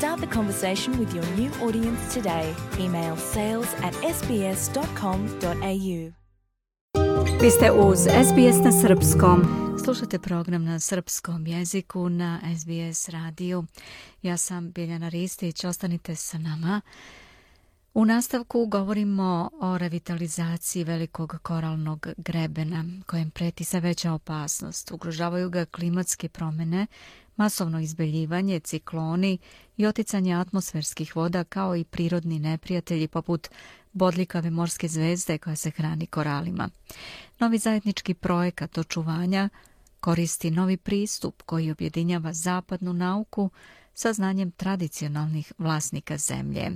Start the conversation with your new audience today. Email sales at sbs.com.au. Vi ste uz SBS na Srpskom. Slušate program na srpskom jeziku na SBS radiju. Ja sam Biljana Ristić, ostanite sa nama. U nastavku govorimo o revitalizaciji velikog koralnog grebena kojem preti sve veća opasnost. Ugrožavaju ga klimatske promene, masovno izbeljivanje, cikloni i oticanje atmosferskih voda kao i prirodni neprijatelji poput bodljikave morske zvezde koja se hrani koralima. Novi zajednički projekat očuvanja koristi novi pristup koji objedinjava zapadnu nauku sa znanjem tradicionalnih vlasnika zemlje,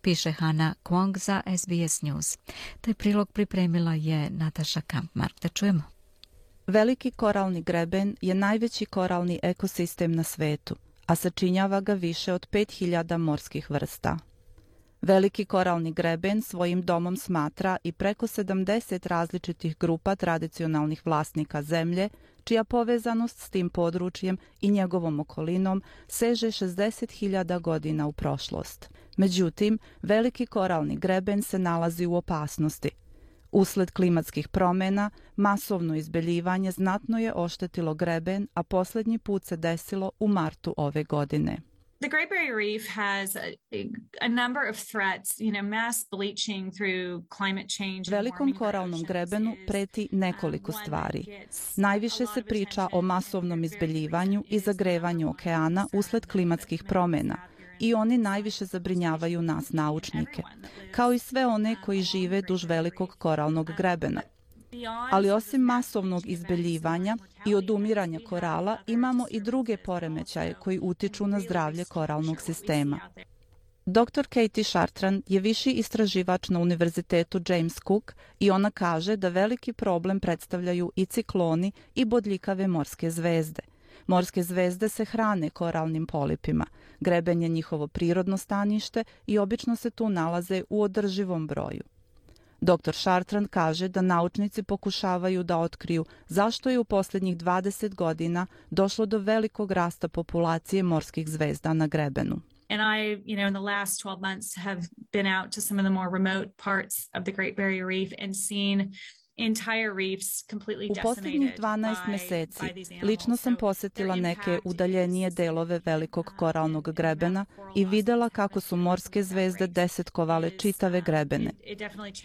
piše Hana Kwong za SBS News. Taj prilog pripremila je Nataša Kampmark. Da čujemo. Veliki koralni greben je najveći koralni ekosistem na svetu, a sačinjava ga više od 5000 morskih vrsta. Veliki koralni greben svojim domom smatra i preko 70 različitih grupa tradicionalnih vlasnika zemlje, čija povezanost s tim područjem i njegovom okolinom seže 60.000 godina u prošlost. Međutim, veliki koralni greben se nalazi u opasnosti. Usled klimatskih promjena, masovno izbeljivanje znatno je oštetilo greben, a posljednji put se desilo u martu ove godine. The Great Barrier Reef has a, a number of threats, you know, mass bleaching through climate change. Velikom koralnom grebenu preti um, nekoliko stvari. Najviše se priča o masovnom izbeljivanju i zagrevanju okeana usled klimatskih promjena i oni najviše zabrinjavaju nas naučnike, kao i sve one koji žive duž velikog koralnog grebena. Ali osim masovnog izbeljivanja i odumiranja korala, imamo i druge poremećaje koji utiču na zdravlje koralnog sistema. Dr. Katie Chartrand je viši istraživač na Univerzitetu James Cook i ona kaže da veliki problem predstavljaju i cikloni i bodljikave morske zvezde. Morske zvezde se hrane koralnim polipima. Greben je njihovo prirodno stanište i obično se tu nalaze u održivom broju. Dr. Chartrand kaže da naučnici pokušavaju da otkriju zašto je u posljednjih 20 godina došlo do velikog rasta populacije morskih zvezda na grebenu. And I, you know, in the last 12 months have been out to some of the more remote parts of the Great Barrier Reef and seen U posljednjih 12 mjeseci lično sam posjetila neke udaljenije delove velikog koralnog grebena i videla kako su morske zvezde desetkovale čitave grebene.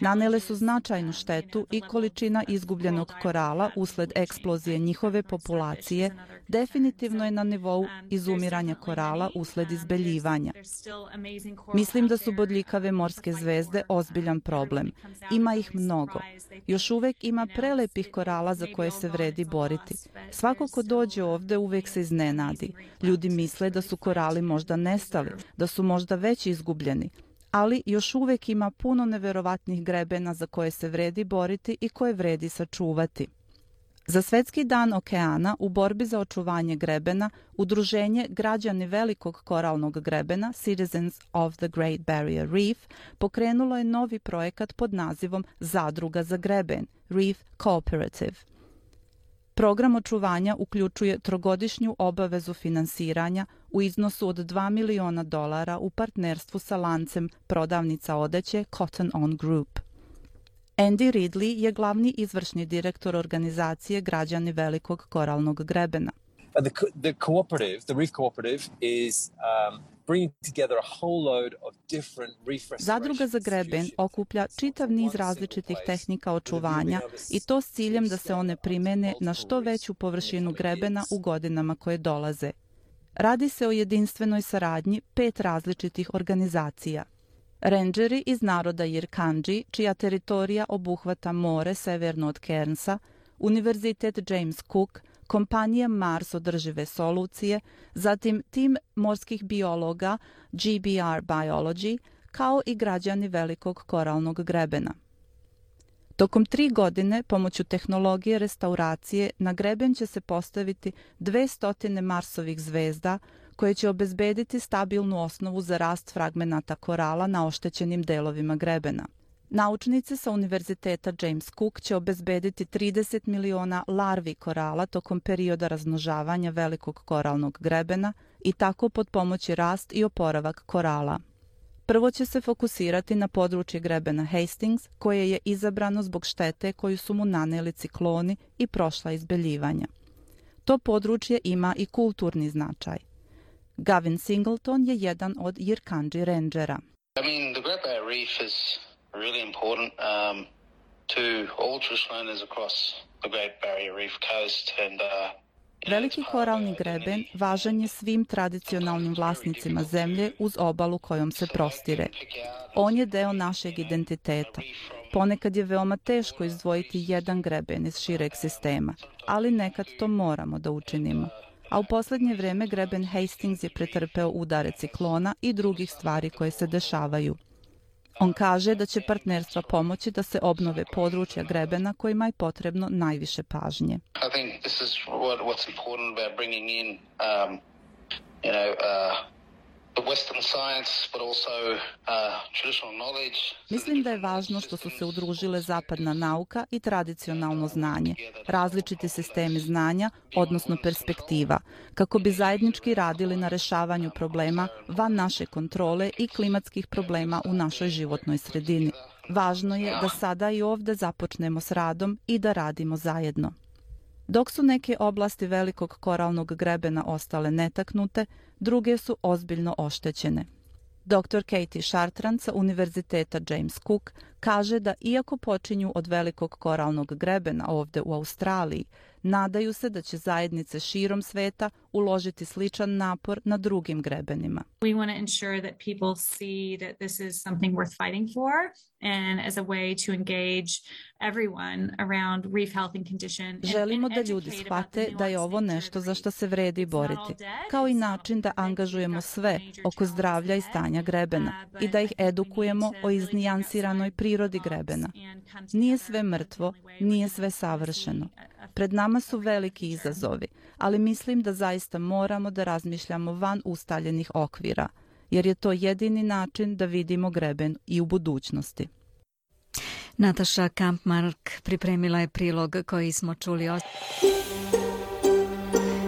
Nanele su značajnu štetu i količina izgubljenog korala usled eksplozije njihove populacije definitivno je na nivou um, izumiranja korala usled izbeljivanja. Mislim da su bodljikave morske zvezde ozbiljan problem. Ima ih mnogo. Još uvijek uvek ima prelepih korala za koje se vredi boriti. Svako ko dođe ovde uvek se iznenadi. Ljudi misle da su korali možda nestali, da su možda već izgubljeni, ali još uvek ima puno neverovatnih grebena za koje se vredi boriti i koje vredi sačuvati. Za Svetski dan okeana u borbi za očuvanje grebena, udruženje Građani velikog koralnog grebena Citizens of the Great Barrier Reef pokrenulo je novi projekat pod nazivom Zadruga za greben, Reef Cooperative. Program očuvanja uključuje trogodišnju obavezu finansiranja u iznosu od 2 miliona dolara u partnerstvu sa lancem prodavnica odeće Cotton On Group. Andy Ridley je glavni izvršni direktor organizacije Građani velikog koralnog grebena. The, the cooperative, the reef cooperative is um, Zadruga za greben okuplja čitav niz različitih tehnika očuvanja i to s ciljem da se one primene na što veću površinu grebena u godinama koje dolaze. Radi se o jedinstvenoj saradnji pet različitih organizacija. Rangeri iz naroda Jirkanđi, čija teritorija obuhvata more severno od Kernsa, Univerzitet James Cook, kompanija Mars održive solucije, zatim tim morskih biologa GBR Biology, kao i građani velikog koralnog grebena. Tokom tri godine, pomoću tehnologije restauracije, na greben će se postaviti 200 Marsovih zvezda, koje će obezbediti stabilnu osnovu za rast fragmenata korala na oštećenim delovima grebena. Naučnici sa Univerziteta James Cook će obezbediti 30 miliona larvi korala tokom perioda razmnožavanja velikog koralnog grebena i tako pod pomoći rast i oporavak korala. Prvo će se fokusirati na područje grebena Hastings, koje je izabrano zbog štete koju su mu naneli cikloni i prošla izbeljivanja. To područje ima i kulturni značaj. Gavin Singleton je jedan od Jirkanji Rangera. I mean, the Great Barrier Reef is really important um, to all owners across the Great Barrier Reef coast and uh, Veliki koralni greben važan je svim tradicionalnim vlasnicima zemlje uz obalu kojom se prostire. On je deo našeg identiteta. Ponekad je veoma teško izdvojiti jedan greben iz šireg sistema, ali nekad to moramo da učinimo. A u poslednje vreme greben Hastings je pretrpeo udare ciklona i drugih stvari koje se dešavaju. On kaže da će partnerstva pomoći da se obnove područja grebena kojima je potrebno najviše pažnje. I think this is what, what's important about bringing in um, you know, uh, Uh, Mislim da je važno što su se udružile zapadna nauka i tradicionalno znanje, različiti sistemi znanja, odnosno perspektiva, kako bi zajednički radili na rešavanju problema van naše kontrole i klimatskih problema u našoj životnoj sredini. Važno je da sada i ovde započnemo s radom i da radimo zajedno. Dok su neke oblasti velikog koralnog grebena ostale netaknute, druge su ozbiljno oštećene. Dr. Katie Chartrand sa Univerziteta James Cook kaže da iako počinju od velikog koralnog grebena ovde u Australiji, nadaju se da će zajednice širom sveta uložiti sličan napor na drugim grebenima. We want to ensure that people see that this is something worth fighting for and as a way to engage everyone around reef health and condition. Želimo da ljudi shvate da je ovo nešto za što se vredi boriti, kao i način da angažujemo sve oko zdravlja i stanja grebena uh, i da ih edukujemo o iznijansiranoj prirodi grebena. Nije sve mrtvo, nije sve savršeno. Pred nama su veliki izazovi, ali mislim da zaista moramo da razmišljamo van ustaljenih okvira, jer je to jedini način da vidimo greben i u budućnosti. Nataša Kampmark pripremila je prilog koji smo čuli.